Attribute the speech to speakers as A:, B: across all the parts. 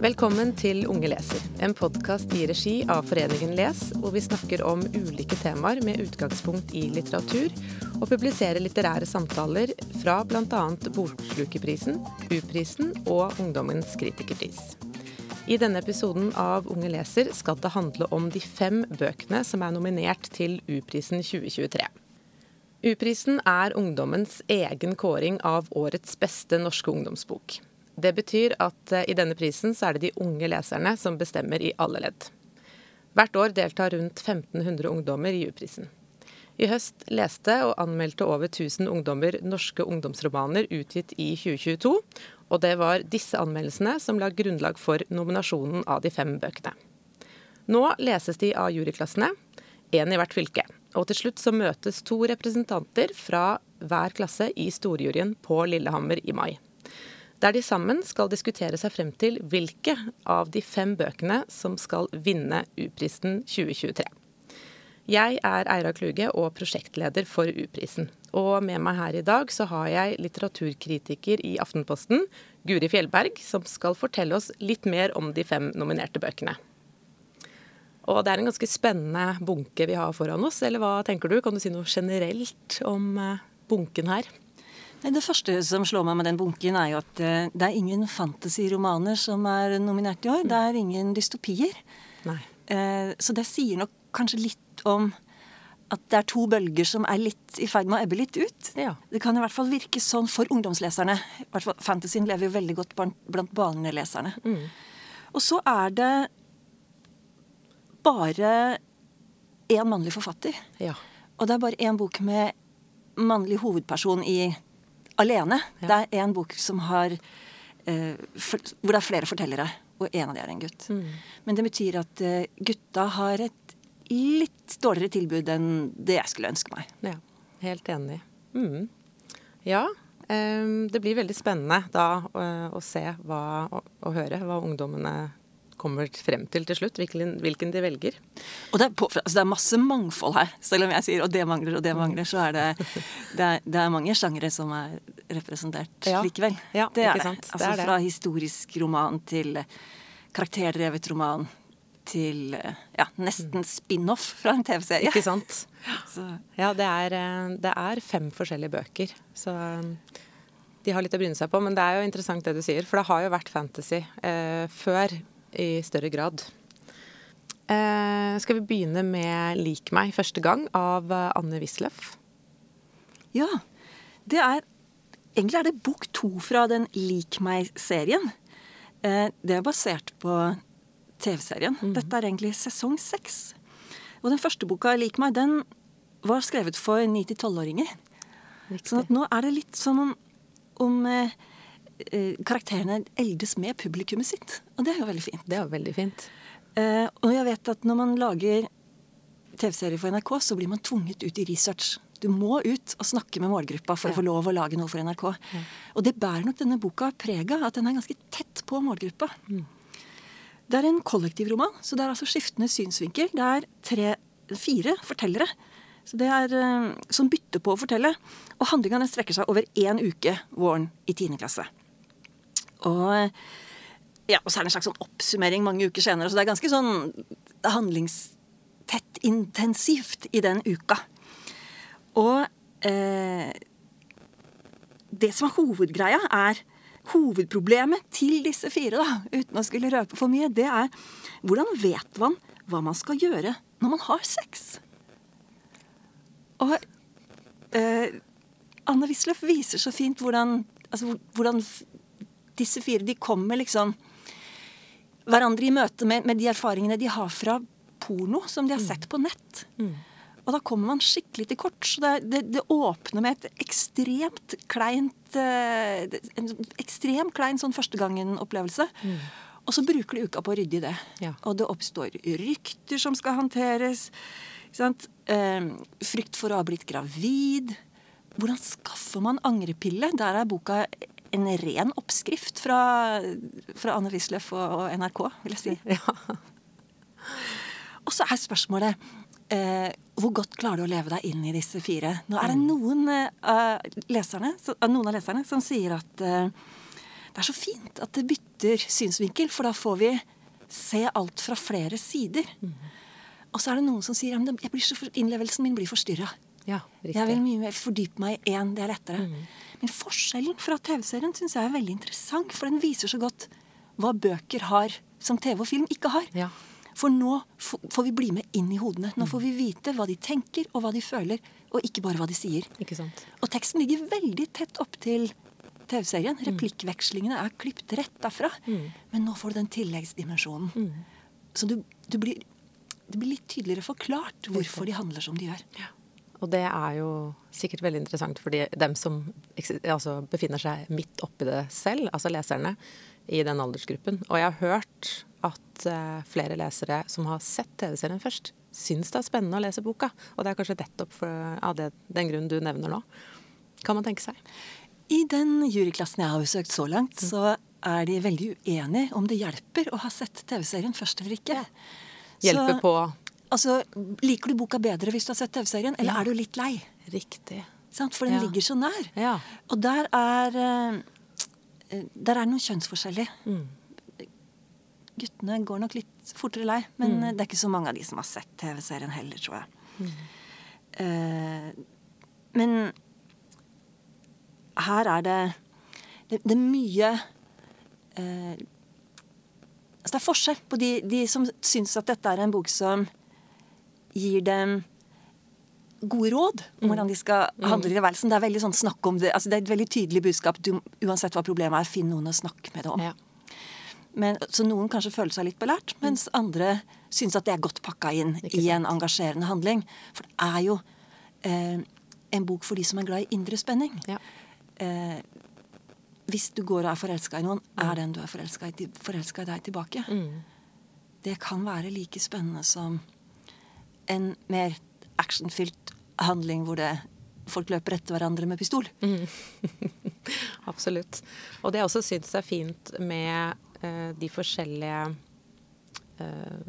A: Velkommen til Unge leser, en podkast i regi av Foreningen Les, hvor vi snakker om ulike temaer med utgangspunkt i litteratur, og publiserer litterære samtaler fra bl.a. Bokslukerprisen, U-prisen og Ungdommens kritikerpris. I denne episoden av Unge leser skal det handle om de fem bøkene som er nominert til U-prisen 2023. U-prisen er ungdommens egen kåring av årets beste norske ungdomsbok. Det betyr at eh, i denne prisen så er det de unge leserne som bestemmer i alle ledd. Hvert år deltar rundt 1500 ungdommer i U-prisen. I høst leste og anmeldte over 1000 ungdommer norske ungdomsromaner utgitt i 2022, og det var disse anmeldelsene som la grunnlag for nominasjonen av de fem bøkene. Nå leses de av juryklassene, én i hvert fylke. Og til slutt så møtes to representanter fra hver klasse i storjuryen på Lillehammer i mai der de sammen skal diskutere seg frem til hvilke av de fem bøkene som skal vinne U-prisen 2023. Jeg er Eira Kluge og prosjektleder for U-prisen. Og med meg her i dag så har jeg litteraturkritiker i Aftenposten, Guri Fjellberg, som skal fortelle oss litt mer om de fem nominerte bøkene. Og det er en ganske spennende bunke vi har foran oss, eller hva tenker du? Kan du si noe generelt om eh, bunken her?
B: Det første som slår meg med den bunken, er jo at eh, det er ingen fantasy-romaner som er nominert i år. Det er ingen dystopier. Nei. Eh, så det sier nok kanskje litt om at det er to bølger som er litt i ferd med å ebbe litt ut. Ja. Det kan i hvert fall virke sånn for ungdomsleserne. I hvert fall Fantasyen lever jo veldig godt blant barneleserne. Mm. Og så er det bare én mannlig forfatter. Ja. Og det er bare én bok med mannlig hovedperson i alene. Ja. Det er en bok som har eh, for, hvor det er flere fortellere, og en av dem er en gutt. Mm. Men det betyr at eh, gutta har et litt dårligere tilbud enn det jeg skulle ønske meg.
A: Ja, helt enig. Mm. Ja, eh, det blir veldig spennende da å, å se hva, og, og høre hva ungdommene kommer frem til til slutt, hvilken, hvilken de velger.
B: Og det er, på, altså det er, masse mangfold her. Selv om jeg sier og det mangler og det mangler, så er det, det, er, det er mange sjangere som er representert ja. likevel. Ja, det er det. Altså Fra historisk roman til karakterdrevet roman til ja, nesten spin-off fra en TV-serie.
A: Ikke sant. Så. Ja, det er, det er fem forskjellige bøker. Så de har litt å bryne seg på. Men det er jo interessant det du sier, for det har jo vært fantasy eh, før i større grad. Eh, skal vi begynne med 'Lik meg første gang' av eh, Anne Wisløff?
B: Ja. Det er Egentlig er det bok to fra den Lik meg-serien. Eh, det er basert på TV-serien. Mm. Dette er egentlig sesong seks. Og den første boka, 'Lik meg', den var skrevet for ni til tolvåringer. Sånn at nå er det litt som om, om Eh, karakterene eldes med publikummet sitt. Og det er jo veldig fint.
A: Det er jo veldig fint.
B: Eh, og jeg vet at når man lager TV-serier for NRK, så blir man tvunget ut i research. Du må ut og snakke med målgruppa for ja. å få lov å lage noe for NRK. Ja. Og det bærer nok denne boka preg av, at den er ganske tett på målgruppa. Mm. Det er en kollektivroman, så det er altså skiftende synsvinkel. Det er tre, fire fortellere så det er, uh, som bytter på å fortelle. Og handlinga strekker seg over én uke våren i tiende klasse. Og, ja, så er det en slags sånn oppsummering mange uker senere. Så det er ganske sånn handlingstett intensivt i den uka. Og eh, det som er hovedgreia, er Hovedproblemet til disse fire, da, uten å skulle røpe for mye, det er hvordan vet man hva man skal gjøre når man har sex? Og eh, Anne Wisløff viser så fint hvordan, altså, hvordan disse fire de kommer liksom hverandre i møte med, med, de erfaringene de har fra porno som de har sett på nett. Mm. Og da kommer man skikkelig til kort. Så det, det, det åpner med et ekstremt kleint eh, En ekstremt klein sånn førstegangen-opplevelse. Mm. Og så bruker de uka på å rydde i det. Ja. Og det oppstår rykter som skal håndteres. Eh, frykt for å ha blitt gravid. Hvordan skaffer man angrepille? Der er boka en ren oppskrift fra, fra Anne Wisløff og, og, NRK, vil jeg si. Ja. Og så er spørsmålet Eh, hvor godt klarer du å leve deg inn i disse fire? Nå er det noen, eh, leserne, så, eh, noen av leserne som sier at eh, det er så fint at det bytter synsvinkel, for da får vi se alt fra flere sider. Og så er det noen som sier at innlevelsen min blir forstyrra.
A: Ja,
B: jeg vil mye mer fordype meg i én, det er lettere.
A: Mm.
B: Men forskjellen fra TV-serien syns jeg er veldig interessant, for den viser så godt hva bøker har som TV og film ikke har.
A: Ja.
B: For nå får vi bli med inn i hodene. Nå får vi vite hva de tenker og hva de føler, og ikke bare hva de sier. Og teksten ligger veldig tett opp til TV-serien. Replikkvekslingene er klippet rett derfra.
A: Mm.
B: Men nå får du den tilleggsdimensjonen.
A: Mm.
B: Så du, du blir, det blir litt tydeligere forklart hvorfor de handler som de gjør.
A: Ja. Og det er jo sikkert veldig interessant for dem som altså, befinner seg midt oppi det selv, altså leserne, i den aldersgruppen. Og jeg har hørt at uh, flere lesere som har sett TV-serien først, syns det er spennende å lese boka. Og det er kanskje nettopp av det, den grunnen du nevner nå. Kan man tenke seg.
B: I den juryklassen jeg har besøkt så langt, mm. så er de veldig uenige om det hjelper å ha sett TV-serien først eller ikke.
A: Hjelper på
B: Altså, Liker du boka bedre hvis du har sett TV-serien, eller ja. er du litt lei?
A: Riktig.
B: Sant? For den ja. ligger så nær.
A: Ja.
B: Og der er uh, Der er noen kjønnsforskjellig. Mm. Guttene går nok litt fortere lei, men mm. det er ikke så mange av de som har sett TV-serien heller, tror jeg. Mm. Uh, men her er det Det, det er mye uh, Altså det er forskjell på de, de som syns at dette er en bok som gir dem gode råd om hvordan de skal mm. handle i tilværelsen. Det er veldig sånn snakk om det, altså det er et veldig tydelig budskap. Du, uansett hva problemet er, finn noen å snakke med det om. Ja. Men, så noen kanskje føler seg litt belært, mens andre syns at det er godt pakka inn i en engasjerende handling. For det er jo eh, en bok for de som er glad i indre spenning. Ja. Eh, hvis du går og er forelska i noen, mm. er den du er forelska i, forelska i deg tilbake. Mm. Det kan være like spennende som en mer actionfylt handling hvor det, folk løper etter hverandre med pistol. Mm.
A: Absolutt. Og det jeg også syns er fint med uh, de forskjellige uh,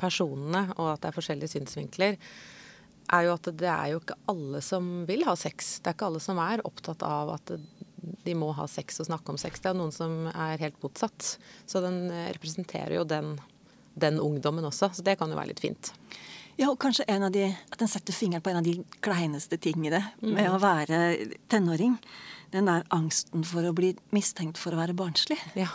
A: personene, og at det er forskjellige synsvinkler, er jo at det er jo ikke alle som vil ha sex. Det er ikke alle som er opptatt av at de må ha sex og snakke om sex. Det er noen som er helt motsatt. Så den eh, representerer jo den, den ungdommen også. Så det kan jo være litt fint.
B: Ja, og kanskje en av de, at den setter fingeren på en av de kleineste tingene med mm. å være tenåring. Den der angsten for å bli mistenkt for å være barnslig. Ja.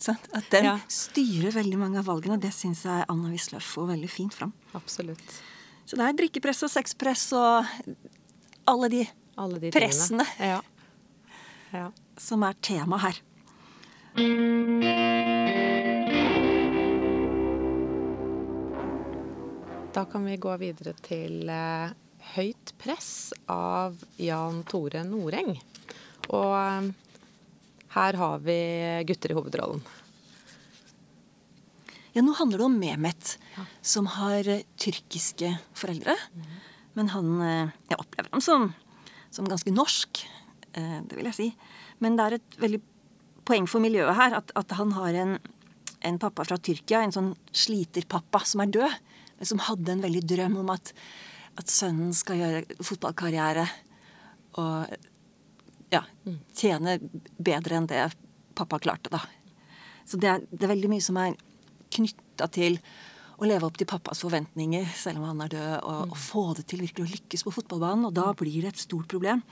B: Sånn? At den ja. styrer veldig mange av valgene. og Det syns jeg Anna Wisløff får veldig fint fram.
A: Absolutt.
B: Så det er drikkepress og sexpress og alle de, alle de pressene ja. Ja. som er tema her.
A: Da kan vi gå videre til eh, Høyt press av Jan Tore Noreng. Og eh, her har vi gutter i hovedrollen.
B: Ja, nå handler det om Mehmet, ja. som har uh, tyrkiske foreldre. Mm. Men han uh, Jeg opplever ham som, som ganske norsk, det vil jeg si. Men det er et veldig poeng for miljøet her at, at han har en, en, pappa fra Tyrkia, en sånn sliterpappa, som er død som hadde en veldig drøm om at, at sønnen skal gjøre fotballkarriere og ja, tjene bedre enn det pappa klarte, da. Så det er, det er veldig mye som er knytta til å leve opp til pappas forventninger selv om han er død, og, og få det til virkelig å lykkes på fotballbanen. Og da blir det et stort problem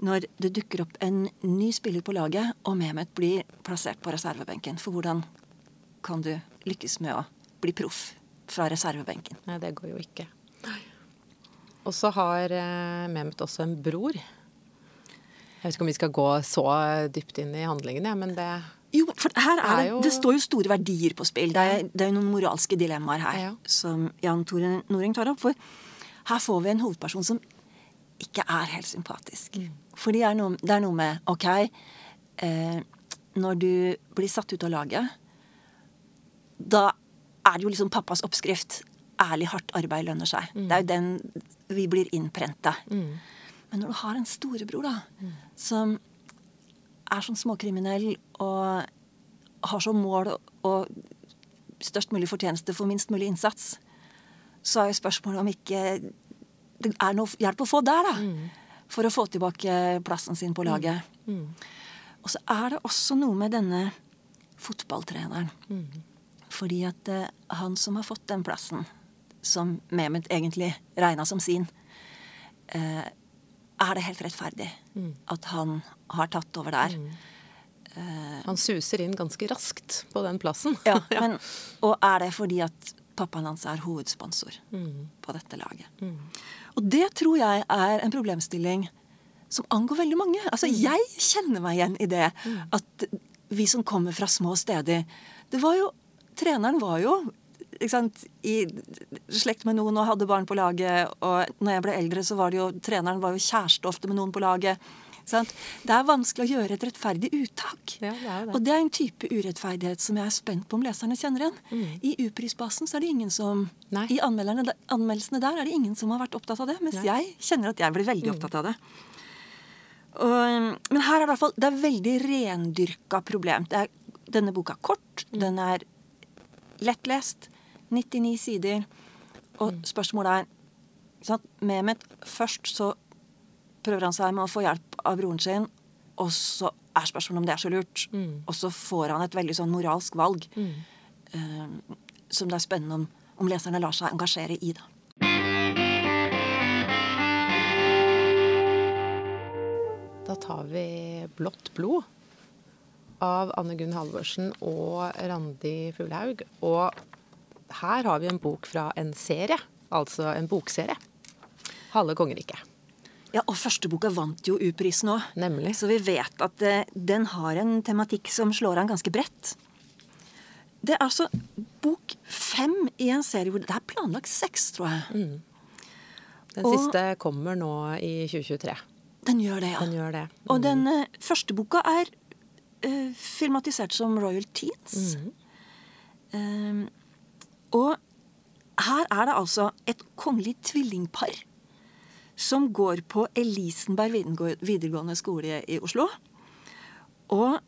B: når det dukker opp en ny spiller på laget, og Mehmet blir plassert på reservebenken. For hvordan kan du lykkes med å bli proff fra reservebenken.
A: Nei, det går jo ikke. Og så har eh, Mehmet også en bror. Jeg vet ikke om vi skal gå så dypt inn i handlingene, men det
B: jo, for her er det, det står jo store verdier på spill. Det er, det er jo noen moralske dilemmaer her ja. som Jan Tore Noreng tar opp. For her får vi en hovedperson som ikke er helt sympatisk. Mm. For det er, noe, det er noe med OK, eh, når du blir satt ut av laget, da er det jo liksom pappas oppskrift. Ærlig, hardt arbeid lønner seg. Mm. Det er jo den vi blir innprenta. Mm. Men når du har en storebror da, mm. som er sånn småkriminell og har som mål og størst mulig fortjeneste for minst mulig innsats, så er jo spørsmålet om ikke det er noe hjelp å få der, da. For å få tilbake plassen sin på laget. Og så er det også noe med denne fotballtreneren. Fordi at eh, han som har fått den plassen, som Mehmet egentlig regna som sin, eh, er det helt rettferdig at han har tatt over der.
A: Han suser inn ganske raskt på den plassen.
B: Ja, men, og er det fordi at pappaen hans er hovedsponsor på dette laget. Og det tror jeg er en problemstilling som angår veldig mange. Altså, Jeg kjenner meg igjen i det at vi som kommer fra små steder det var jo, Treneren var jo sant, i slekt med noen og hadde barn på laget. Og når jeg ble eldre, så var det jo treneren var jo kjæreste ofte med noen på laget. Sant? Det er vanskelig å gjøre et rettferdig uttak.
A: Ja, det det.
B: Og det er en type urettferdighet som jeg er spent på om leserne kjenner igjen. I U-prisbasen så er det ingen som
A: Mm. Nei.
B: I anmeldelsene der er det ingen som har vært opptatt av det. Mens
A: Nei. Mm.
B: jeg kjenner at jeg blir veldig opptatt av det. Og, men her er det i hvert fall Det er veldig rendyrka problem. Det er, denne boka er kort.
A: Mm.
B: Den er lettlest. 99 sider. Og
A: Mm.
B: spørsmålet er sant, Mehmet Først så prøver han seg med å få hjelp av broren sin, og så er spørsmålet om det er så lurt.
A: Mm.
B: Og så får han et veldig sånn moralsk valg eh, som det er spennende om, om leserne lar seg engasjere i. da.
A: Da tar vi Blått blod av Anne Gunn Halvorsen og Randi Fuglehaug. Og her har vi en bok fra en serie, altså en bokserie. Halve kongeriket.
B: Ja, Og første boka vant jo U-prisen òg.
A: Nemlig.
B: Så vi vet at eh, den har en tematikk som slår an ganske bredt. Det er altså bok fem i en serie hvor det er planlagt seks, tror jeg.
A: Den
B: Og-
A: siste kommer nå i 2023.
B: Den gjør det, ja.
A: Den gjør det.
B: Og den eh, første boka er eh, filmatisert som Royal Teens. Eh, og her er det altså et kongelig tvillingpar som går på Elisenberg videregående skole i Oslo. Og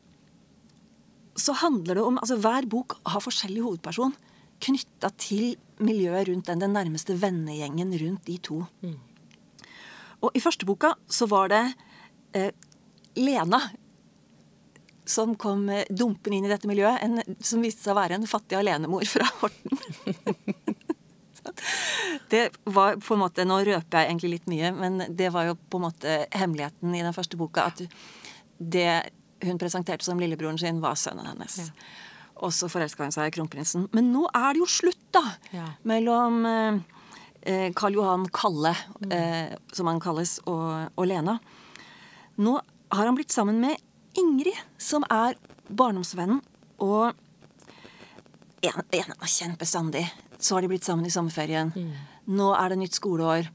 B: så handler det om altså Hver bok har forskjellig hovedperson knytta til miljøet rundt den, den nærmeste vennegjengen rundt de to. Og i første boka så var det eh, Lena som kom eh, dumpende inn i dette miljøet, en, som viste seg å være en fattig alenemor fra Horten. det var på en måte, Nå røper jeg egentlig litt mye, men det var jo på en måte hemmeligheten i den første boka. At det hun presenterte som lillebroren sin, var sønnen hennes. Og så forelska hun seg i kronprinsen. Men nå er det jo slutt, da!
A: Ja.
B: Mellom eh, eh, Karl Johan Kalle, eh, som han kalles, og, og Lena. Nå har han blitt sammen med Ingrid, som er barndomsvennen. Og en, en har kjent bestandig. Så har de blitt sammen i sommerferien. Nå er det nytt skoleår.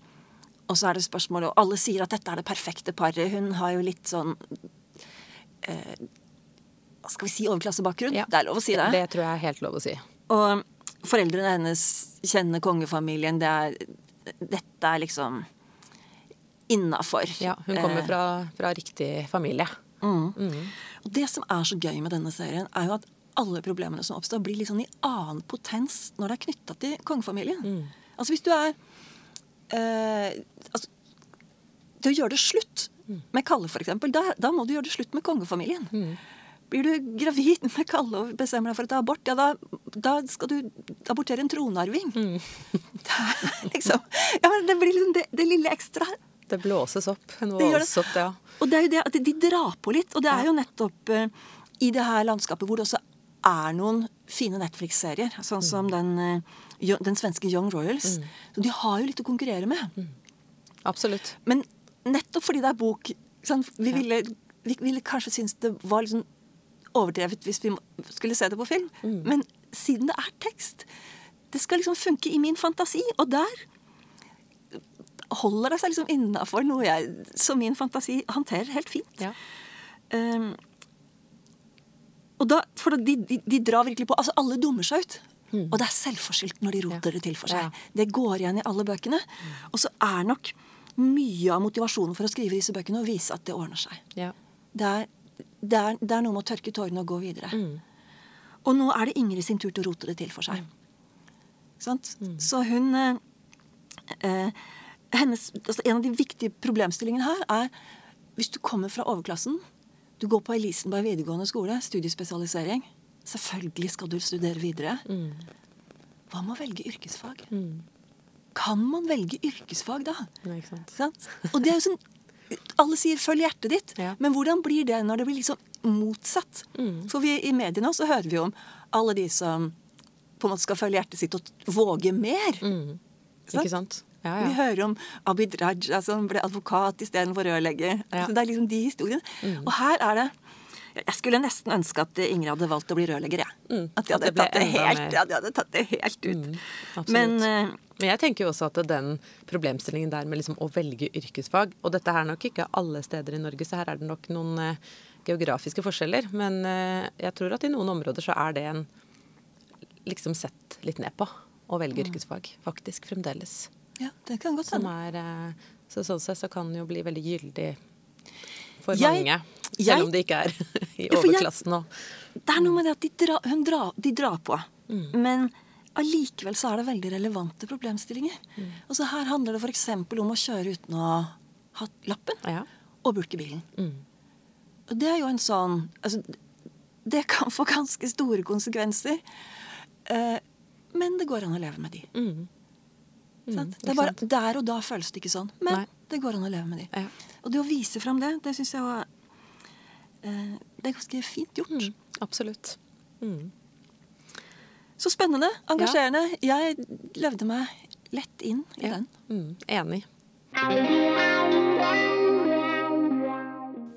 B: Og så er det spørsmål, og alle sier at dette er det perfekte paret. Hun har jo litt sånn eh, Hva skal vi si overklassebakgrunn?
A: Ja.
B: Det er lov å si det.
A: Det tror jeg er helt lov å si.
B: Og foreldrene hennes kjenner kongefamilien. Det er, dette er liksom innafor.
A: Ja, hun kommer
B: Eh,
A: fra, fra riktig familie.
B: Og det som er så gøy med denne serien, er jo at alle problemene som oppstår, blir litt sånn i annen potens når det er knytta til kongefamilien. Altså hvis du er eh, altså, Til å gjøre det slutt med Kalle, eksempel, da, da må du gjøre det slutt med kongefamilien. Blir du gravid med Kalle og bestemmer deg for å ta abort, ja, da, da skal du abortere en tronarving. Det er liksom Ja, det blir liksom det, det lille ekstra.
A: Det blåses opp. Noe
B: Det det.
A: voldsomt, ja.
B: Og det er jo det at de drar på litt. Og det er jo nettopp uh, i det her landskapet hvor det også er noen fine Netflix-serier. Sånn som den, uh, den svenske Young Royals. Så de har jo litt å konkurrere med.
A: Absolutt.
B: Men nettopp fordi det er bok sånn, vi, ville, vi ville kanskje synes det var sånn overdrevet hvis vi skulle se det på film. Men siden det er tekst Det skal liksom funke i min fantasi. Og der holder det seg liksom innafor noe jeg, som min fantasi håndterer helt fint.
A: Ja.
B: Um, og da, for de, de, de drar virkelig på. Altså, alle dummer seg ut. Og det er selvforskyldt når de roter det til for seg.
A: Ja.
B: Det går igjen i alle bøkene. Og så er nok mye av motivasjonen for å skrive disse bøkene å vise at det ordner seg.
A: Ja.
B: Det er, det er, det er noe med å tørke tårene og gå videre. Og nå er det Ingrid sin tur til å rote det til for seg. Sant? Så hun eh, eh, hennes, altså En av de viktige problemstillingene her er hvis du kommer fra overklassen, du går på Elisenberg videregående skole, studiespesialisering Selvfølgelig skal du studere videre. Hva med å velge yrkesfag? Kan man velge yrkesfag da?
A: Nei, ikke sant.
B: Sant? Og det er jo sånn Alle sier 'følg hjertet ditt',
A: Ja.
B: men hvordan blir det når det blir liksom motsatt? For vi, i mediene så hører vi om alle de som på en måte skal følge hjertet sitt og våge mer.
A: Ikke sant? Ja,
B: Vi hører om Abid Raja som ble advokat istedenfor rørlegger.
A: Ja.
B: Altså, det er liksom de historiene. Og her er det Jeg skulle nesten ønske at Ingrid hadde valgt å bli rørlegger. jeg. At de hadde tatt det helt, ja, de hadde tatt det helt ut.
A: Mm,
B: Men uh,
A: Men jeg tenker jo også at den problemstillingen der med liksom å velge yrkesfag Og dette er nok ikke alle steder i Norge, så her er det nok noen uh, geografiske forskjeller. Men uh, jeg tror at i noen områder så er det en liksom sett litt ned på å velge yrkesfag. Faktisk fremdeles.
B: Ja, det kan godt hende.
A: eh, Så sånn sett så kan det jo bli veldig gyldig for
B: Jeg-
A: mange.
B: jeg-
A: Selv om det ikke er i
B: jeg-
A: overklassen nå.
B: Det er noe med det at de, dra, hun dra, de drar på.
A: Mm.
B: Men allikevel så er det veldig relevante problemstillinger.
A: Mm.
B: Og så her handler det f.eks. om å kjøre uten å ha lappen
A: Ja.
B: og bulke bilen.
A: Mm.
B: Og det er jo en sånn altså, Det kan få ganske store konsekvenser. Eh, men det går an å leve med de.
A: Mm.
B: Sant? Det er bare, der og da føles det ikke sånn. Men
A: Nei.
B: det går an å leve med de.
A: Ja.
B: Og det å vise fram det, det syns jeg var eh, Det er ganske fint gjort.
A: Mm. Absolutt. Mm.
B: Så spennende, engasjerende. Jeg levde meg lett inn i
A: Ja.
B: den.
A: Mm, enig.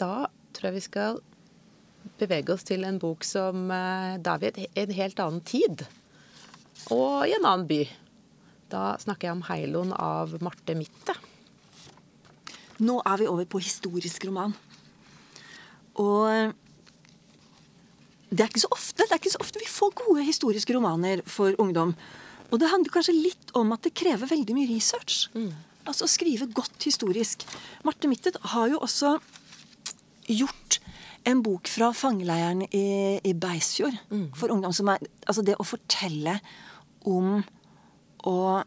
A: Da tror jeg vi skal bevege oss til en bok som David Da er vi i en helt annen tid. Og i en annen by. Da snakker jeg om 'Heiloen' av Marte Mitte.
B: Nå er vi over på historisk roman. Og det er ikke så ofte det er ikke så ofte vi får gode historiske romaner for ungdom. Og det handler kanskje litt om at det krever veldig mye research. Altså å skrive godt historisk. Marte Mittet har jo også gjort en bok fra fangeleiren i, i Beisfjord for ungdom. som er, altså Det å fortelle om å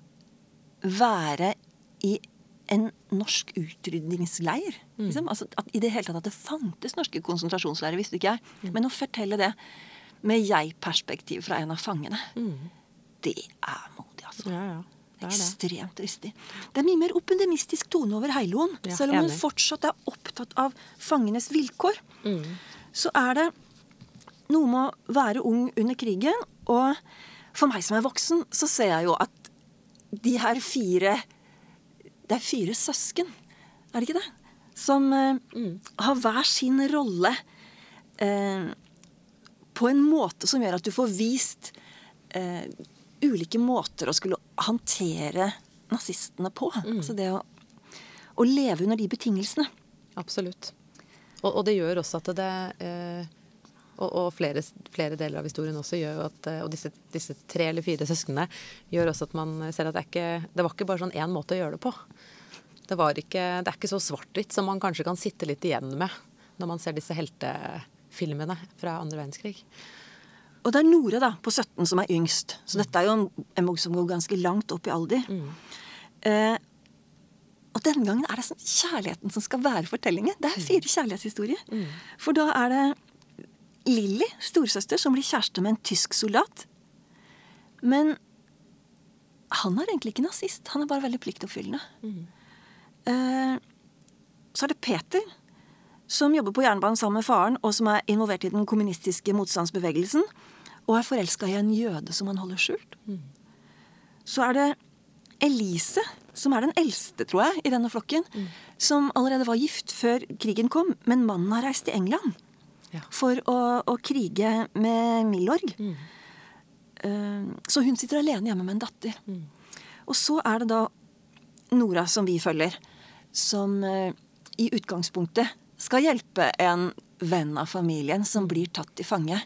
B: være i en norsk utrydningsleir. Liksom. Altså, at I det hele tatt at det fantes norske konsentrasjonsleirer, visste ikke jeg. Men å fortelle det med jeg-perspektiv fra en av fangene, det er modig, altså.
A: Ja, ja. Det det.
B: Ekstremt dristig. Det er mye mer opendemistisk tone over Heiloen.
A: Ja,
B: selv om hun
A: enig.
B: fortsatt er opptatt av fangenes vilkår,
A: Mm.
B: så er det noe med å være ung under krigen. Og for meg som er voksen, så ser jeg jo at de her fire Det er fire søsken, er det ikke det? Som eh,
A: Mm.
B: har hver sin rolle eh, på en måte som gjør at du får vist eh, ulike måter å skulle håndtere nazistene på.
A: Mm.
B: Altså det å, å leve under de betingelsene.
A: Absolutt. Og, og det gjør også at det eh, Og, og flere, flere deler av historien også gjør jo at eh, Og disse, disse tre eller fire søsknene gjør også at man ser at det er ikke Det var ikke bare sånn én måte å gjøre det på. Det, var ikke, det er ikke så svart-hvitt som man kanskje kan sitte litt igjen med når man ser disse heltefilmene fra andre verdenskrig.
B: Og det er Nora da, på 17 som er yngst. Så dette er jo en, en bok som går ganske langt opp i alder. Eh, og denne gangen er det sånn kjærligheten som skal være fortellingen. Det er fire kjærlighetshistorier. For da er det Lilly, storesøster, som blir kjæreste med en tysk soldat. Men han er egentlig ikke nazist. Han er bare veldig pliktoppfyllende. Mm. så er det Peter, som jobber på jernbanen sammen med faren, og som er involvert i den kommunistiske motstandsbevegelsen, og er forelska i en jøde som han holder skjult. Så er det Elise, som er den eldste, tror jeg, i denne flokken, som allerede var gift før krigen kom, men mannen har reist til England
A: Ja.
B: for å, å krige med Milorg. Eh, Så hun sitter alene hjemme med en datter. Og så er det da Nora som vi følger, som eh, i utgangspunktet skal hjelpe en venn av familien som blir tatt til fange.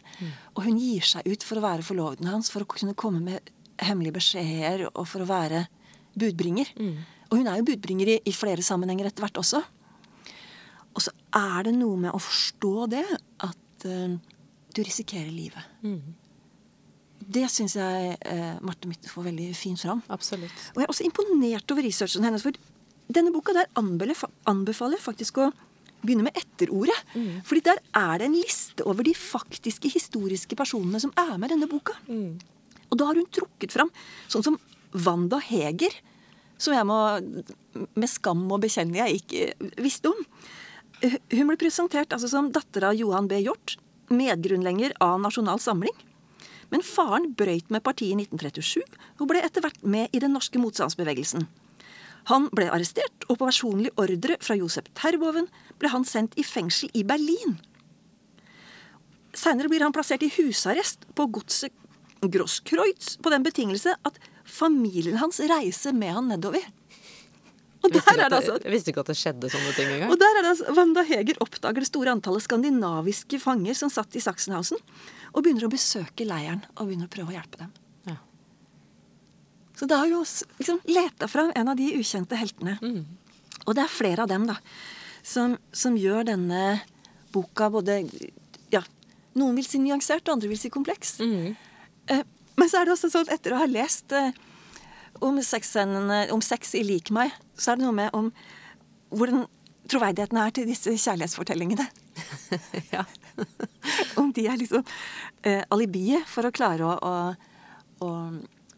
B: Og hun gir seg ut for å være forloveden hans, for å kunne komme med hemmelige beskjeder og for å være budbringer. Og hun er jo budbringer i, i flere sammenhenger etter hvert også. Og så er det noe med å forstå det, at uh, du risikerer livet. det syns jeg uh, Marte Mytte får veldig fint fram.
A: Absolutt.
B: Og jeg er også imponert over researchen hennes. For denne boka der anbefaler, jeg faktisk å begynne med etterordet. Mm. Fordi der er det en liste over de faktiske historiske personene som er med i denne boka. Mm. Og da har hun trukket fram sånn som Wanda Heger, som jeg må med skam må bekjenne jeg ikke visste om. Hun ble presentert altså, som datter av Johan B. Hjort, medgrunnlegger av Nasjonal Samling. Men faren brøyt med partiet i 1937 og ble etter hvert med i den norske motstandsbevegelsen. Han ble arrestert, og på personlig ordre fra Josep Terboven ble han sendt i fengsel i Berlin. Seinere blir han plassert i husarrest på godset Grosskreutz på den betingelse at familien hans reiser med han nedover.
A: Der er det altså, visste ikke at det skjedde sånne ting engang.
B: Og der er det altså, Wanda Heger oppdager det store antallet skandinaviske fanger som satt i Sachsenhausen, og begynner å besøke leiren og begynner å prøve å hjelpe dem. Ja. Så da har hun liksom leta fram en av de ukjente heltene. Mm. Og det er flere av dem da, som, som gjør denne boka både ja, Noen vil si nyansert, og andre vil si kompleks. Mm. Eh, men så er det også sånn etter å ha lest eh, om, om sex i Lik meg, så er det noe med om hvordan troverdigheten er til disse kjærlighetsfortellingene. ja. om de er liksom eh, alibiet for å klare å, å, å,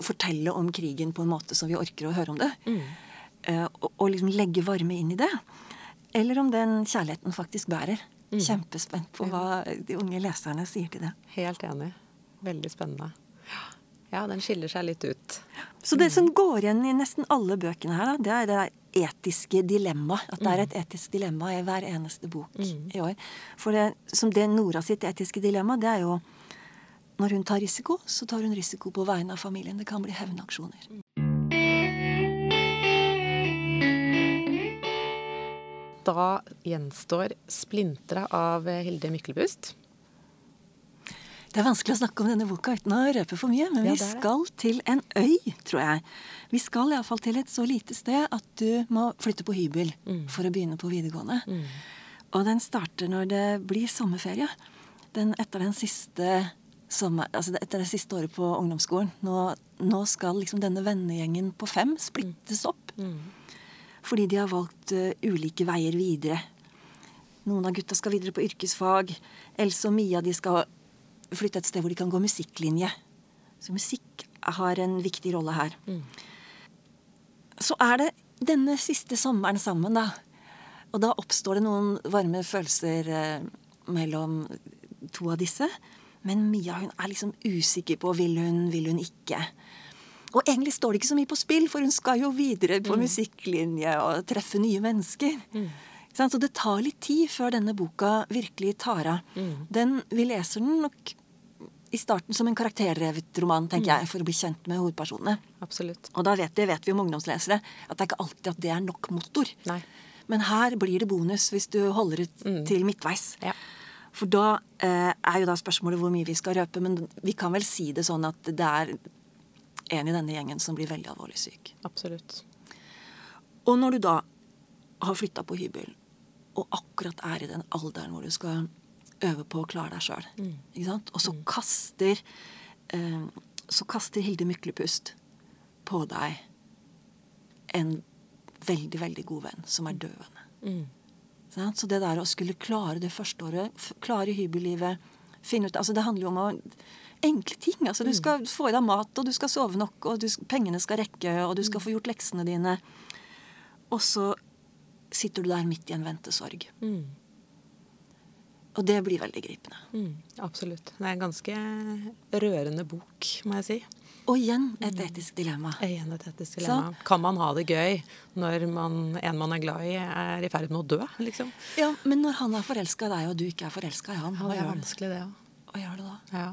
B: fortelle om krigen på en måte som vi orker å høre om det. Mm. Eh, og, og, liksom legge varme inn i det. Eller om den kjærligheten faktisk bærer. Mm. Kjempespent på hva de unge leserne sier til det.
A: Helt enig. Veldig spennende. Ja, den skiller seg litt ut.
B: Så det som går igjen i nesten alle bøkene her, det er det etiske dilemmaet. At det er et etisk dilemma i hver eneste bok mm. i år. For det, som det Nora sitt etiske dilemma, det er jo når hun tar risiko, så tar hun risiko på vegne av familien. Det kan bli hevnaksjoner.
A: Da gjenstår 'Splintra' av Hilde Myklebust.
B: Det er vanskelig å snakke om denne boka uten å røpe for mye, men ja, vi skal til en øy, tror jeg. Vi skal iallfall til et så lite sted at du må flytte på hybel mm. for å begynne på videregående. Mm. Og den starter når det blir sommerferie. Den etter den siste sommer, altså etter det siste året på ungdomsskolen. Nå, nå skal liksom denne vennegjengen på fem splittes opp. Mm. Fordi de har valgt uh, ulike veier videre. Noen av gutta skal videre på yrkesfag. Else og Mia de skal flytte et sted hvor de kan gå musikklinje. Så musikk har en viktig rolle her. Mm. Så er det denne siste sommeren sammen, da. Og da oppstår det noen varme følelser eh, mellom to av disse. Men Mia hun er liksom usikker på vil hun, vil hun ikke. Og egentlig står det ikke så mye på spill, for hun skal jo videre på mm. musikklinje og treffe nye mennesker. Mm. Så det tar litt tid før denne boka virkelig tar av. Mm. Den, vi leser den nok i starten som en karakterrevet roman, tenker mm. jeg, for å bli kjent med hovedpersonene.
A: Absolutt.
B: Og da vet, det vet vi om ungdomslesere at det er ikke alltid at det er nok motor.
A: Nei.
B: Men her blir det bonus hvis du holder ut mm. til midtveis.
A: Ja.
B: For da eh, er jo da spørsmålet hvor mye vi skal røpe, men vi kan vel si det sånn at det er en i denne gjengen som blir veldig alvorlig syk.
A: Absolutt.
B: Og når du da har flytta på hybel, og akkurat er i den alderen hvor du skal øve på å klare deg sjøl. Mm. Og så mm. kaster eh, Så kaster Hilde Myklepust på deg en veldig, veldig god venn som er døende. Mm. Så det der å skulle klare det første året, klare hybellivet finne ut, altså Det handler jo om å enkle ting. altså Du mm. skal få i deg mat, og du skal sove nok, og du, pengene skal rekke, og du skal mm. få gjort leksene dine. Og så sitter du der midt i en ventesorg. Mm. Og det blir veldig gripende.
A: Mm, absolutt. Det er en ganske rørende bok, må jeg si.
B: Og igjen et mm. etisk dilemma.
A: Igjen et etisk dilemma. Så, kan man ha det gøy når man, en man er glad i, er i ferd med å dø? liksom?
B: Ja, Men når han er forelska i deg, og du ikke er forelska i han,
A: ja, det er vanskelig det også.
B: Hva gjør du da?
A: Ja.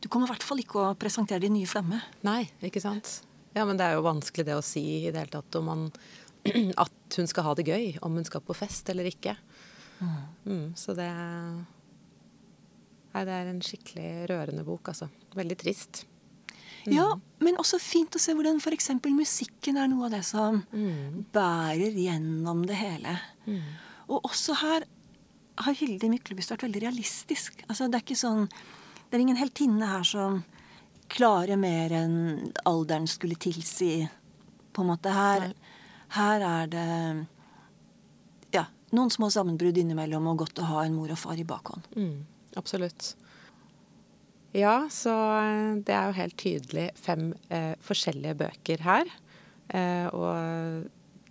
B: Du kommer i hvert fall ikke å presentere din nye flemme.
A: Nei, ikke sant. Ja, men det er jo vanskelig det å si i det hele tatt om man, at hun skal ha det gøy. Om hun skal på fest eller ikke. Mm, så det Nei, det er en skikkelig rørende bok, altså. Veldig trist.
B: Mm. Ja, men også fint å se hvordan f.eks. musikken er noe av det som mm. bærer gjennom det hele. Mm. Og også her har Hilde Myklebust vært veldig realistisk. Altså, det er ikke sånn Det er ingen heltinne her som klarer mer enn alderen skulle tilsi. På en måte. Her, her er det noen små sammenbrudd innimellom, og godt å ha en mor og far i bakhånd.
A: Mm, absolutt. Ja, så eh, det er jo helt tydelig fem eh, forskjellige bøker her. Eh, og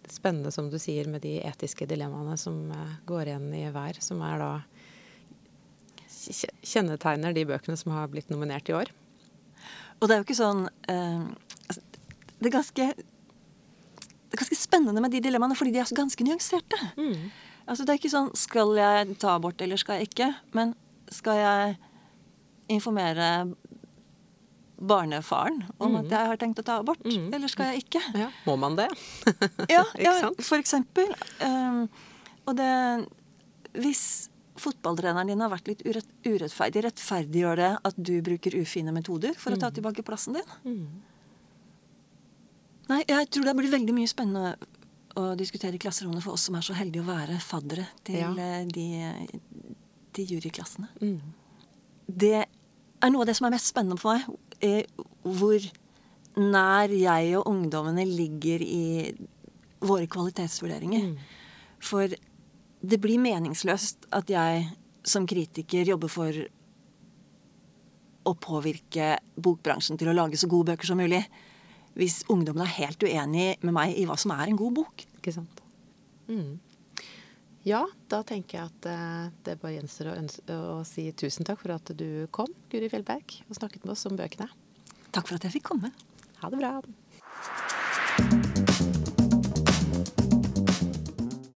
A: spennende, som du sier, med de etiske dilemmaene som eh, går igjen i hver. Som er da kjennetegner de bøkene som har blitt nominert i år.
B: Og det er jo ikke sånn eh, altså, det, er ganske, det er ganske spennende med de dilemmaene, fordi de er så ganske nyanserte. Mm. Altså Det er ikke sånn skal jeg ta abort eller skal jeg ikke? Men skal jeg informere barnefaren om mm. at jeg har tenkt å ta abort, mm. eller skal jeg ikke?
A: Ja, Må man det?
B: ja, ja, for eksempel. Um, og det Hvis fotballtreneren din har vært litt urett, urettferdig, rettferdiggjør det at du bruker ufine metoder for å ta mm. tilbake plassen din? Mm. Nei, jeg tror det blir veldig mye spennende å diskutere i klasserommene for oss som er så heldige å være faddere til ja. Eh, de, de juryklassene. Mm. Det er noe av det som er mest spennende for meg. Er hvor nær jeg og ungdommene ligger i våre kvalitetsvurderinger. Mm. For det blir meningsløst at jeg som kritiker jobber for å påvirke bokbransjen til å lage så gode bøker som mulig. Hvis ungdommen er helt uenig med meg i hva som er en god bok.
A: Ikke sant. Mm. Ja, da tenker jeg at uh, det bare gjenstår å, å, si tusen takk for at du kom, Guri Fjellberg, og snakket med oss om bøkene.
B: Takk for at jeg fikk komme.
A: Ha det bra.